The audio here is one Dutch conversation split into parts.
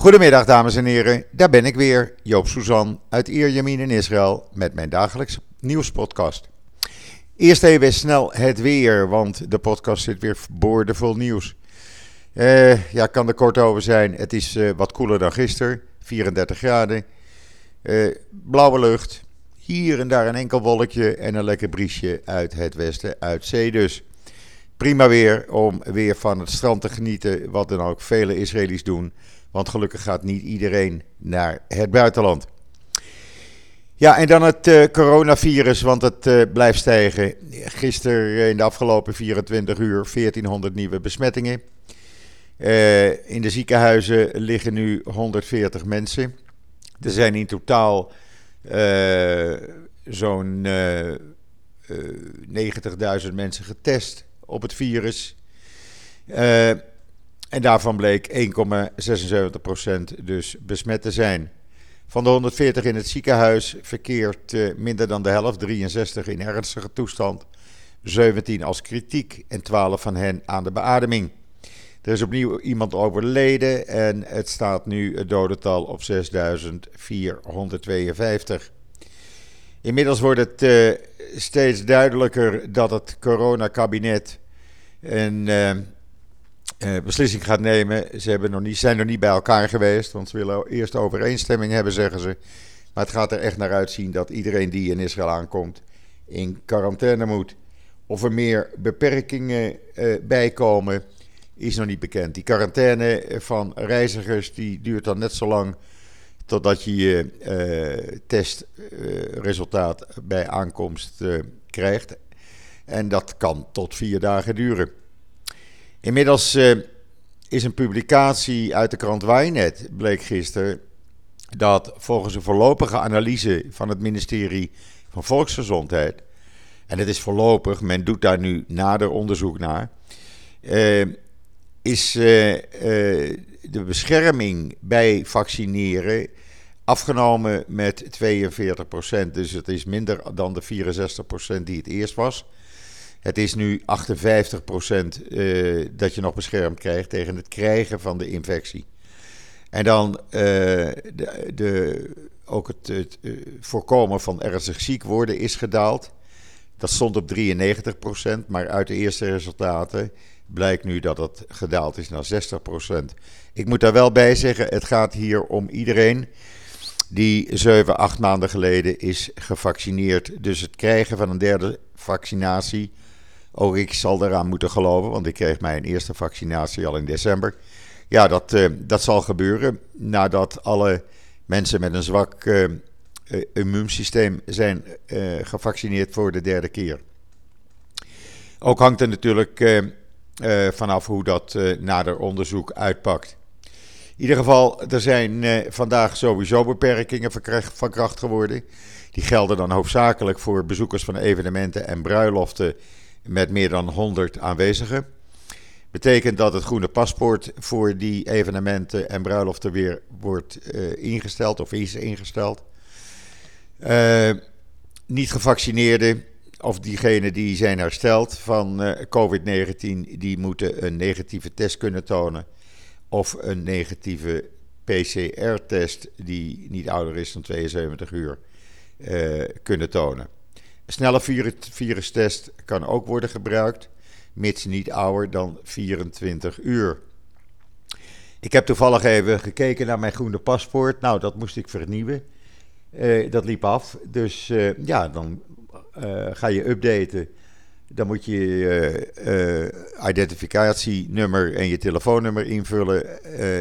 Goedemiddag dames en heren, daar ben ik weer, Joop Suzan uit Ierjemien in Israël met mijn dagelijkse nieuwspodcast. Eerst even snel het weer, want de podcast zit weer boordevol nieuws. Uh, ja, kan er kort over zijn. Het is uh, wat koeler dan gisteren, 34 graden. Uh, blauwe lucht, hier en daar een enkel wolkje en een lekker briesje uit het westen, uit zee dus. Prima weer om weer van het strand te genieten, wat dan ook vele Israëli's doen. Want gelukkig gaat niet iedereen naar het buitenland. Ja, en dan het uh, coronavirus, want het uh, blijft stijgen. Gisteren in de afgelopen 24 uur 1400 nieuwe besmettingen. Uh, in de ziekenhuizen liggen nu 140 mensen. Er zijn in totaal zo'n 90.000 mensen getest op het virus. En daarvan bleek 1,76% dus besmet te zijn. Van de 140 in het ziekenhuis verkeert uh, minder dan de helft, 63 in ernstige toestand, 17 als kritiek en 12 van hen aan de beademing. Er is opnieuw iemand overleden en het staat nu het dodental op 6452. Inmiddels wordt het uh, steeds duidelijker dat het coronakabinet een uh, uh, beslissing gaat nemen. Ze hebben nog niet, zijn nog niet bij elkaar geweest, want ze willen eerst overeenstemming hebben, zeggen ze. Maar het gaat er echt naar uitzien dat iedereen die in Israël aankomt in quarantaine moet. Of er meer beperkingen uh, bij is nog niet bekend. Die quarantaine van reizigers die duurt dan net zo lang totdat je je testresultaat bij aankomst krijgt. En dat kan tot vier dagen duren. Inmiddels uh, is een publicatie uit de krant Wijnet, bleek gisteren, dat volgens een voorlopige analyse van het ministerie van Volksgezondheid, en het is voorlopig, men doet daar nu nader onderzoek naar, uh, is uh, de bescherming bij vaccineren afgenomen met 42%. Dus het is minder dan de 64% die het eerst was. Het is nu 58% uh, eh, dat je nog beschermd krijgt tegen het krijgen van de infectie. En dan uh, de, de, ook het, uh, voorkomen van ernstig ziek worden is gedaald. Dat stond op 93%, maar uit de eerste resultaten blijkt nu dat het gedaald is naar 60%. Ik moet daar wel bij zeggen, het gaat hier om iedereen die 7, 8 maanden geleden is gevaccineerd. Dus het krijgen van een derde vaccinatie ook ik zal eraan moeten geloven, want ik kreeg mijn eerste vaccinatie al in december. Ja, dat, uh, dat zal gebeuren nadat alle mensen met een zwak uh, immuunsysteem zijn gevaccineerd voor de derde keer. Ook hangt er natuurlijk vanaf hoe dat nader onderzoek uitpakt. In ieder geval, er zijn vandaag sowieso beperkingen van kracht geworden. Die gelden dan hoofdzakelijk voor bezoekers van evenementen en bruiloften met meer dan 100 aanwezigen. Betekent dat het groene paspoort voor die evenementen en bruiloften weer wordt uh, ingesteld of is ingesteld. Uh, niet gevaccineerden of diegenen die zijn hersteld van uh, COVID-19, die moeten een negatieve test kunnen tonen. Of een negatieve PCR-test die niet ouder is dan 72 uur kunnen tonen snelle virustest kan ook worden gebruikt, mits niet ouder dan 24 uur. Ik heb toevallig even gekeken naar mijn groene paspoort. Nou, dat moest ik vernieuwen. Uh, dat liep af. Dus uh, ja, dan uh, ga je updaten. Dan moet je je identificatienummer en je telefoonnummer invullen.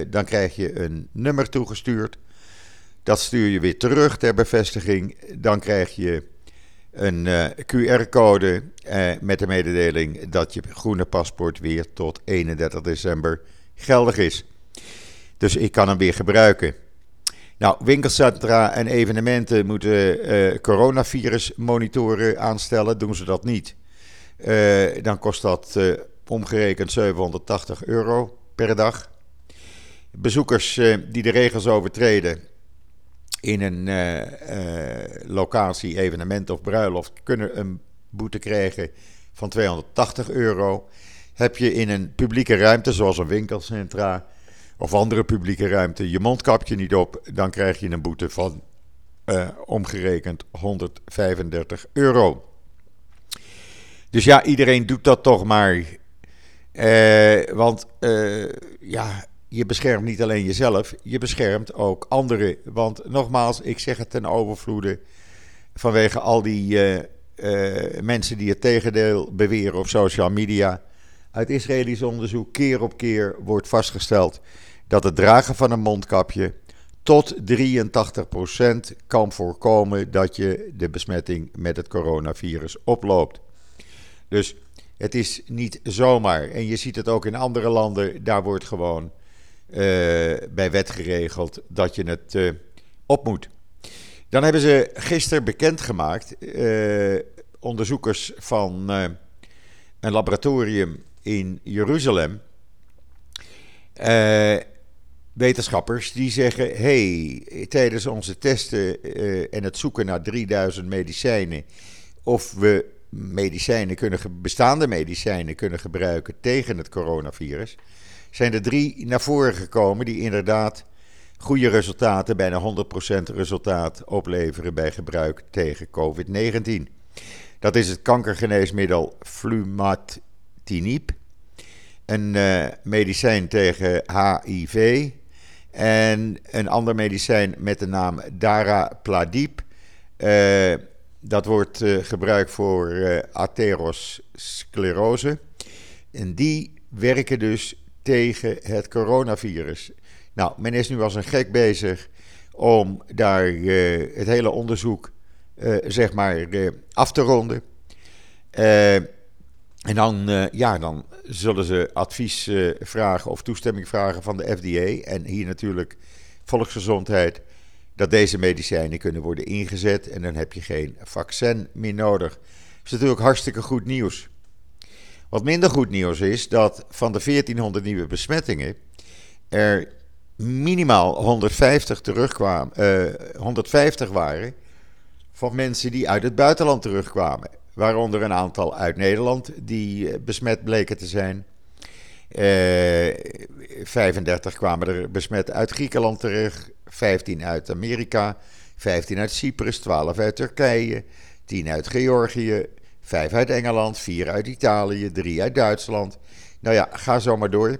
dan krijg je een nummer toegestuurd. Dat stuur je weer terug ter bevestiging. Dan krijg je een uh, QR-code uh, met de mededeling dat je groene paspoort weer tot 31 december geldig is. Dus ik kan hem weer gebruiken. Nou, winkelcentra en evenementen moeten uh, coronavirus monitoren aanstellen. Doen ze dat niet, dan kost dat omgerekend 780 euro per dag. Bezoekers die de regels overtreden, in een uh, uh, locatie, evenement of bruiloft kunnen een boete krijgen van 280 euro. Heb je in een publieke ruimte, zoals een winkelcentra of andere publieke ruimte je mondkapje niet op, dan krijg je een boete van uh, omgerekend 135 euro. Dus ja, iedereen doet dat toch maar. Want ja, je beschermt niet alleen jezelf, je beschermt ook anderen. Want nogmaals, ik zeg het ten overvloede vanwege al die mensen die het tegendeel beweren op social media. Uit Israëlisch onderzoek keer op keer wordt vastgesteld dat het dragen van een mondkapje tot 83% kan voorkomen dat je de besmetting met het coronavirus oploopt. Dus het is niet zomaar. En je ziet het ook in andere landen, daar wordt gewoon bij wet geregeld dat je het uh, op moet. Dan hebben ze gisteren bekendgemaakt, uh, onderzoekers van een laboratorium in Jeruzalem wetenschappers die zeggen: hey, tijdens onze testen en het zoeken naar 3000 medicijnen, of we medicijnen kunnen, bestaande medicijnen kunnen gebruiken tegen het coronavirus, zijn er drie naar voren gekomen die inderdaad goede resultaten, bijna 100% resultaat opleveren bij gebruik tegen COVID-19. Dat is het kankergeneesmiddel flumatinib, een uh, medicijn tegen HIV en een ander medicijn met de naam Darapladip. Uh, dat wordt uh, gebruikt voor atherosclerose. En die werken dus tegen het coronavirus. Nou, men is nu als een gek bezig om daar het hele onderzoek zeg maar af te ronden. En dan, ja, dan zullen ze advies vragen of toestemming vragen van de FDA. En hier natuurlijk volksgezondheid. Dat deze medicijnen kunnen worden ingezet. En dan heb je geen vaccin meer nodig. Dat is natuurlijk hartstikke goed nieuws. Wat minder goed nieuws is dat van de 1400 nieuwe besmettingen. er minimaal 150 terugkwamen. Uh, 150 waren. van mensen die uit het buitenland terugkwamen. Waaronder een aantal uit Nederland die eh, besmet bleken te zijn. Uh, eh, 35 kwamen er besmet uit Griekenland terug, 15 uit Amerika, 15 uit Cyprus, 12 uit Turkije, 10 uit Georgië, 5 uit Engeland, 4 uit Italië, 3 uit Duitsland. Nou ja, ga zo maar door.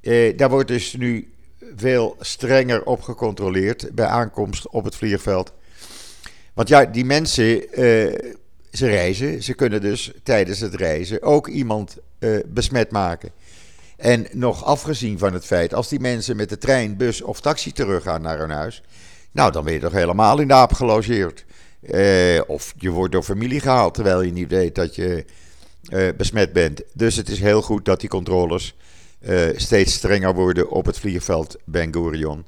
Uh, daar wordt dus nu veel strenger op gecontroleerd bij aankomst op het vliegveld. Want ja, die mensen uh, ze reizen. Ze kunnen dus tijdens het reizen ook iemand uh, besmet maken. En nog afgezien van het feit, als die mensen met de trein, bus of taxi teruggaan naar hun huis. Nou, dan ben je toch helemaal in de aap gelogeerd. Uh, of je wordt door familie gehaald terwijl je niet weet dat je uh, besmet bent. Dus het is heel goed dat die controles steeds strenger worden op het vliegveld Ben Gurion.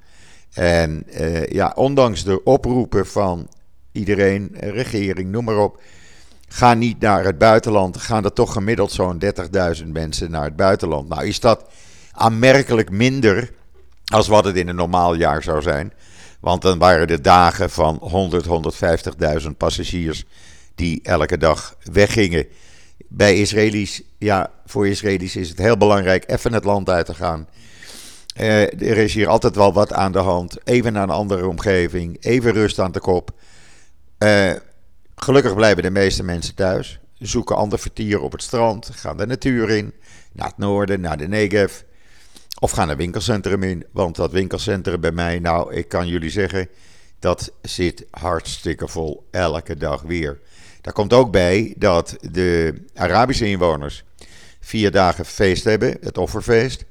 En ja, ondanks de oproepen van iedereen, regering, noem maar op Ga niet naar het buitenland. Gaan er toch gemiddeld zo'n 30.000 mensen naar het buitenland. Nou is dat aanmerkelijk minder als wat het in een normaal jaar zou zijn. Want dan waren de dagen van 100, 150.000 passagiers die elke dag weggingen. Bij Israëli's, ja, voor Israëli's is het heel belangrijk even het land uit te gaan. Uh, er is hier altijd wel wat aan de hand. Even naar een andere omgeving. Even rust aan de kop. Uh, Gelukkig blijven de meeste mensen thuis, zoeken ander vertier op het strand, gaan de natuur in, naar het noorden, naar de Negev. Of gaan een winkelcentrum in, want dat winkelcentrum bij mij, nou, ik kan jullie zeggen, dat zit hartstikke vol elke dag weer. Daar komt ook bij dat de Arabische inwoners vier dagen feest hebben, het offerfeest.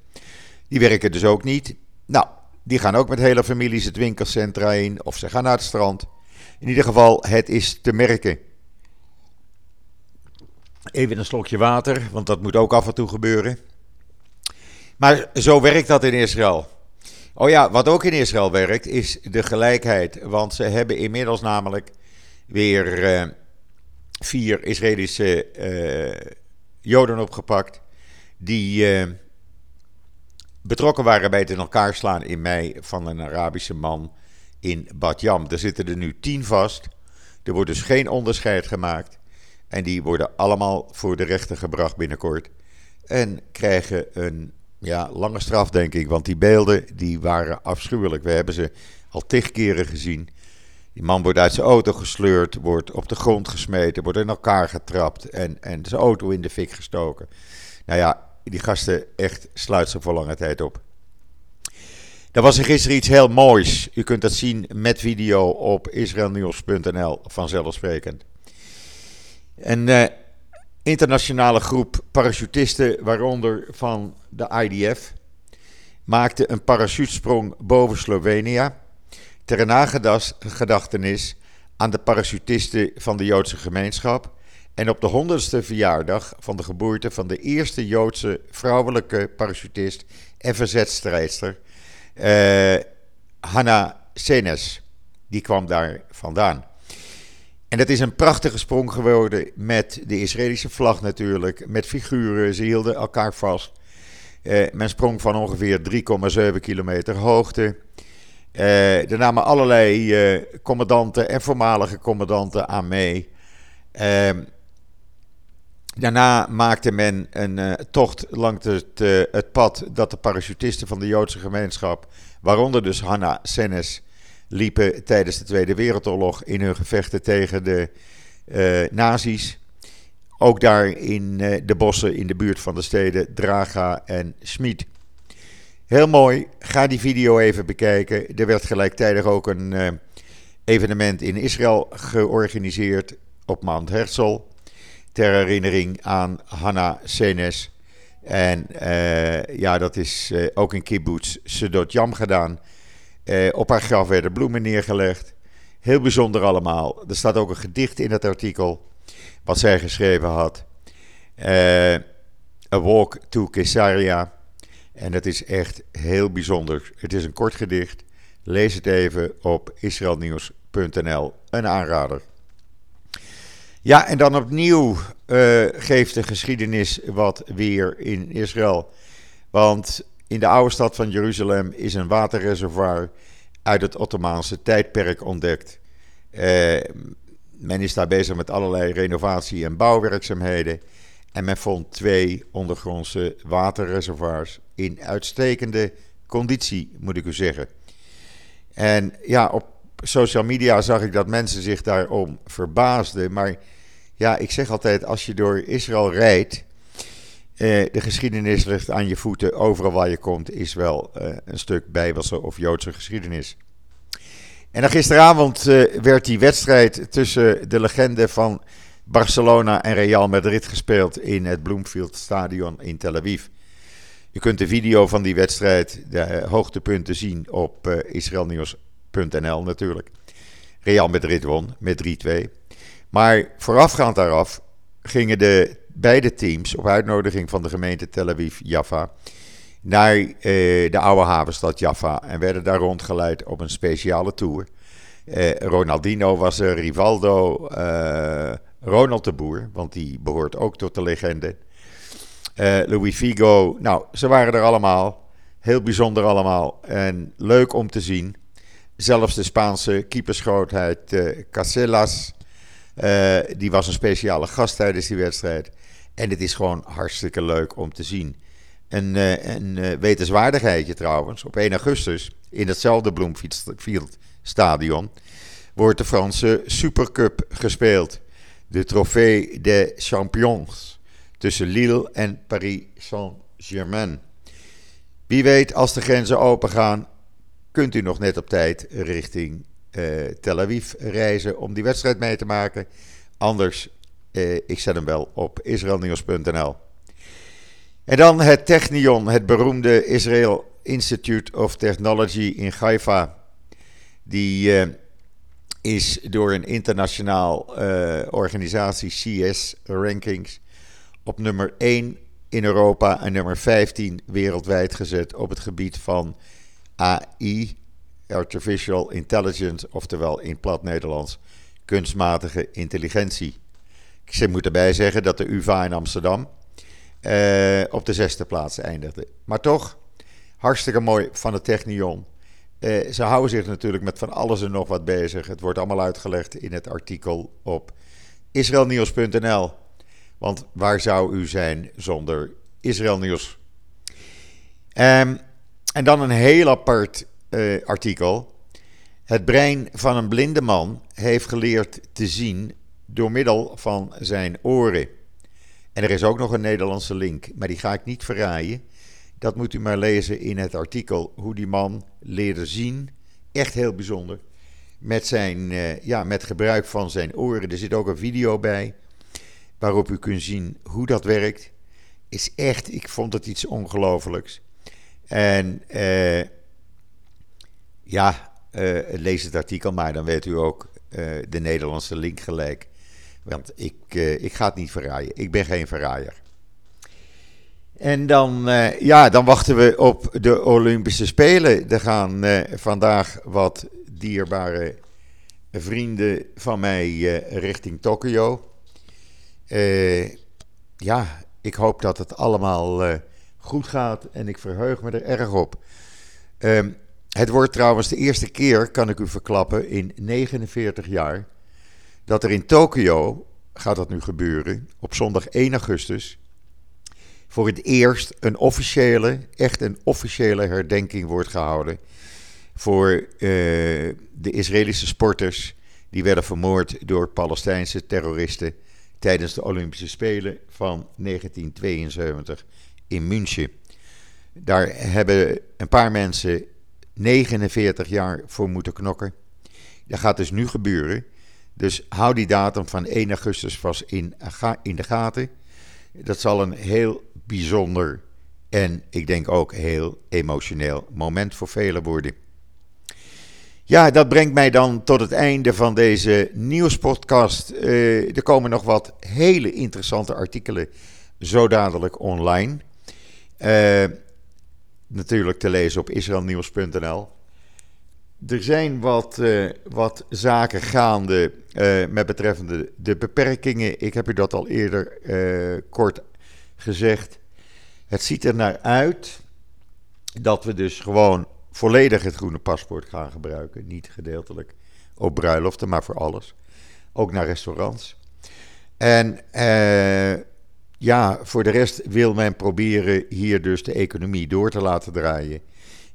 Die werken dus ook niet. Nou, die gaan ook met hele families het winkelcentra in, of ze gaan naar het strand. In ieder geval, het is te merken. Even een slokje water, want dat moet ook af en toe gebeuren. Maar zo werkt dat in Israël. Oh ja, wat ook in Israël werkt, is de gelijkheid. Want ze hebben inmiddels namelijk weer uh, vier Israëlische uh, Joden opgepakt. Die uh, betrokken waren bij het in elkaar slaan in mei van een Arabische man in Bad Yam. Er zitten er nu tien vast. Er wordt dus geen onderscheid gemaakt. En die worden allemaal voor de rechter gebracht binnenkort. En krijgen een ja, lange straf denk ik, want die beelden die waren afschuwelijk. We hebben ze al tig keren gezien. Die man wordt uit zijn auto gesleurd, wordt op de grond gesmeten, wordt in elkaar getrapt en, en zijn auto in de fik gestoken. Nou ja, die gasten echt sluit ze voor lange tijd op. Er was er gisteren iets heel moois. U kunt dat zien met video op israelnieuws.nl vanzelfsprekend. Een uh, internationale groep parachutisten, waaronder van de IDF, maakte een parachutesprong boven Slovenië ter nagedachtenis aan de parachutisten van de Joodse gemeenschap en op de honderdste verjaardag van de geboorte van de eerste Joodse vrouwelijke parachutist en verzetstrijdster, uh, Hanna Senes. Die kwam daar vandaan. En dat is een prachtige sprong geworden met de Israëlische vlag natuurlijk, met figuren, ze hielden elkaar vast. Uh, men sprong van ongeveer 3,7 kilometer hoogte. Uh, er namen allerlei uh, commandanten en voormalige commandanten aan mee. Ehm, daarna maakte men een tocht langs het, het, pad dat de parachutisten van de Joodse gemeenschap, waaronder dus Hanna Senes, liepen tijdens de Tweede Wereldoorlog in hun gevechten tegen de nazi's. Ook daar in de bossen in de buurt van de steden Draga en Schmid. Heel mooi. Ga die video even bekijken. Er werd gelijktijdig ook een uh, evenement in Israël georganiseerd op Mount Herzl. Ter herinnering aan Hanna Senes. En uh, ja, dat is uh, ook in kibbutz Sedot Yam gedaan. Op haar graf werden bloemen neergelegd. Heel bijzonder allemaal. Er staat ook een gedicht in het artikel. Wat zij geschreven had. A Walk to Caesarea. En het is echt heel bijzonder. Het is een kort gedicht. Lees het even op israelnieuws.nl. Een aanrader. Ja, en dan opnieuw uh, geeft de geschiedenis wat weer in Israël. Want in de oude stad van Jeruzalem is een waterreservoir uit het Ottomaanse tijdperk ontdekt. Uh, men is daar bezig met allerlei renovatie- en bouwwerkzaamheden. En men vond twee ondergrondse waterreservoirs in uitstekende conditie, moet ik u zeggen. En ja, op social media zag ik dat mensen zich daarom verbaasden. Maar ja, ik zeg altijd, als je door Israël rijdt, eh, de geschiedenis ligt aan je voeten. Overal waar je komt is wel eh, een stuk Bijbelse of Joodse geschiedenis. En gisteravond eh, werd die wedstrijd tussen de legende van Barcelona en Real Madrid gespeeld in het Bloomfield Stadion in Tel Aviv. Je kunt de video van die wedstrijd, de hoogtepunten zien op israelnieuws.nl natuurlijk. Real Madrid won met 3-2. Maar voorafgaand daaraf gingen de beide teams op uitnodiging van de gemeente Tel Aviv-Jaffa naar uh, de oude havenstad Jaffa en werden daar rondgeleid op een speciale tour. Uh, Ronaldinho was er, Rivaldo, Ronald de Boer, want die behoort ook tot de legende. Uh, Louis Figo, nou, ze waren er allemaal. Heel bijzonder allemaal en leuk om te zien. Zelfs de Spaanse keepersgrootheid Casellas, uh, die was een speciale gast tijdens die wedstrijd. En het is gewoon hartstikke leuk om te zien. Een, een wetenswaardigheidje trouwens. Op 1 augustus in hetzelfde Bloomfield Stadion wordt de Franse Supercup gespeeld de Trophée des Champions tussen Lille en Paris Saint-Germain. Wie weet, als de grenzen open gaan, kunt u nog net op tijd richting uh, Tel Aviv reizen om die wedstrijd mee te maken. Anders, uh, ik zet hem wel op israelnieuws.nl. En dan het Technion, het beroemde Israel Institute of Technology in Haifa. Die uh, is door een internationaal uh, organisatie, CS Rankings, op nummer 1 in Europa en nummer 15 wereldwijd gezet op het gebied van AI, Artificial Intelligence, oftewel in plat Nederlands kunstmatige intelligentie. Ik moet erbij zeggen dat de UvA in Amsterdam uh, op de zesde plaats eindigde. Maar toch, hartstikke mooi van het Technion eh, ze houden zich natuurlijk met van alles en nog wat bezig. Het wordt allemaal uitgelegd in het artikel op israelnieuws.nl. Want waar zou u zijn zonder Israël Nieuws? Um, en dan een heel apart uh, artikel. Het brein van een blinde man heeft geleerd te zien door middel van zijn oren. En er is ook nog een Nederlandse link, maar die ga ik niet verraaien. Dat moet u maar lezen in het artikel hoe die man leerde zien. Echt heel bijzonder. Met, zijn, uh, ja, met gebruik van zijn oren. Er zit ook een video bij waarop u kunt zien hoe dat werkt. Is echt, ik vond het iets ongelooflijks. En uh, ja, uh, lees het artikel maar, dan weet u ook de Nederlandse link gelijk. Want ik, ik ga het niet verraaien. Ik ben geen verraaier. En dan, uh, ja, dan wachten we op de Olympische Spelen. Er gaan uh, vandaag wat dierbare vrienden van mij richting Tokio. ja, ik hoop dat het allemaal goed gaat en ik verheug me er erg op. Ehm, het wordt trouwens de eerste keer, kan ik u verklappen, in 49 jaar dat er in Tokio, gaat dat nu gebeuren, op zondag 1 augustus voor het eerst een officiële, echt een officiële herdenking wordt gehouden voor uh, de Israëlische sporters die werden vermoord door Palestijnse terroristen tijdens de Olympische Spelen van 1972 in München. Daar hebben een paar mensen 49 jaar voor moeten knokken. Dat gaat dus nu gebeuren. Dus hou die datum van 1 augustus vast in, in de gaten. Dat zal een heel bijzonder en ik denk ook heel emotioneel moment voor velen worden. Ja, dat brengt mij dan tot het einde van deze nieuwspodcast. Uh, er komen nog wat hele interessante artikelen zo dadelijk online. Uh, natuurlijk te lezen op israelnieuws.nl. Er zijn wat, uh, wat zaken gaande met betreffende de beperkingen. Ik heb u dat al eerder kort gezegd: het ziet er naar uit dat we dus gewoon volledig het groene paspoort gaan gebruiken. Niet gedeeltelijk op bruiloften, maar voor alles. Ook naar restaurants. En eh, ja, voor de rest wil men proberen hier dus de economie door te laten draaien.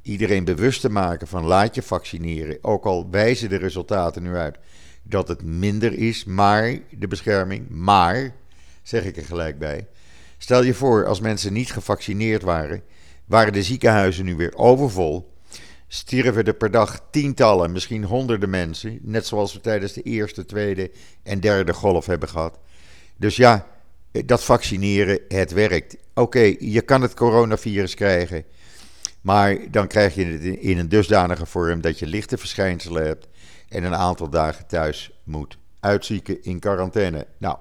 Iedereen bewust te maken van laat je vaccineren. Ook al wijzen de resultaten nu uit dat het minder is, maar de bescherming. Maar, zeg ik er gelijk bij, Stel je voor, als mensen niet gevaccineerd waren, waren de ziekenhuizen nu weer overvol. Stierven er per dag tientallen, misschien honderden mensen. Net zoals we tijdens de eerste, tweede en derde golf hebben gehad. Dus ja, dat vaccineren, het werkt. Oké, je kan het coronavirus krijgen. Maar dan krijg je het in een dusdanige vorm dat je lichte verschijnselen hebt. En een aantal dagen thuis moet uitzieken in quarantaine. Nou,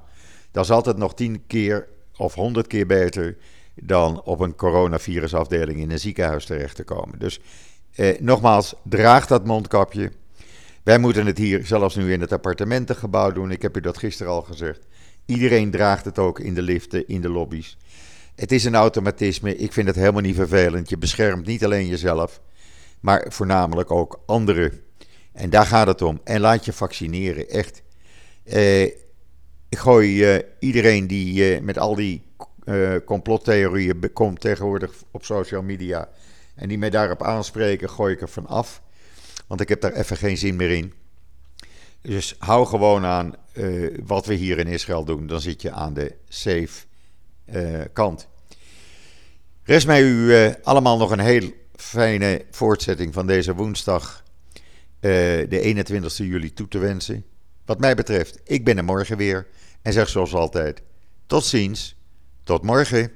dat is altijd nog tien keer of honderd keer beter dan op een coronavirusafdeling in een ziekenhuis terecht te komen. Dus eh, nogmaals, draag dat mondkapje. Wij moeten het hier zelfs nu in het appartementengebouw doen. Ik heb u dat gisteren al gezegd. Iedereen draagt het ook in de liften, in de lobby's. Het is een automatisme. Ik vind het helemaal niet vervelend. Je beschermt niet alleen jezelf, maar voornamelijk ook anderen. En daar gaat het om. En laat je vaccineren, echt. Eh, ik gooi uh, iedereen die uh, met al die uh, complottheorieën komt tegenwoordig op social media en die mij daarop aanspreken, gooi ik er van af. Want ik heb daar even geen zin meer in. Dus hou gewoon aan wat we hier in Israël doen. Dan zit je aan de safe kant. Rest mij u allemaal nog een heel fijne voortzetting van deze woensdag, de 21 juli, toe te wensen. Wat mij betreft, ik ben er morgen weer en zeg zoals altijd: tot ziens, tot morgen.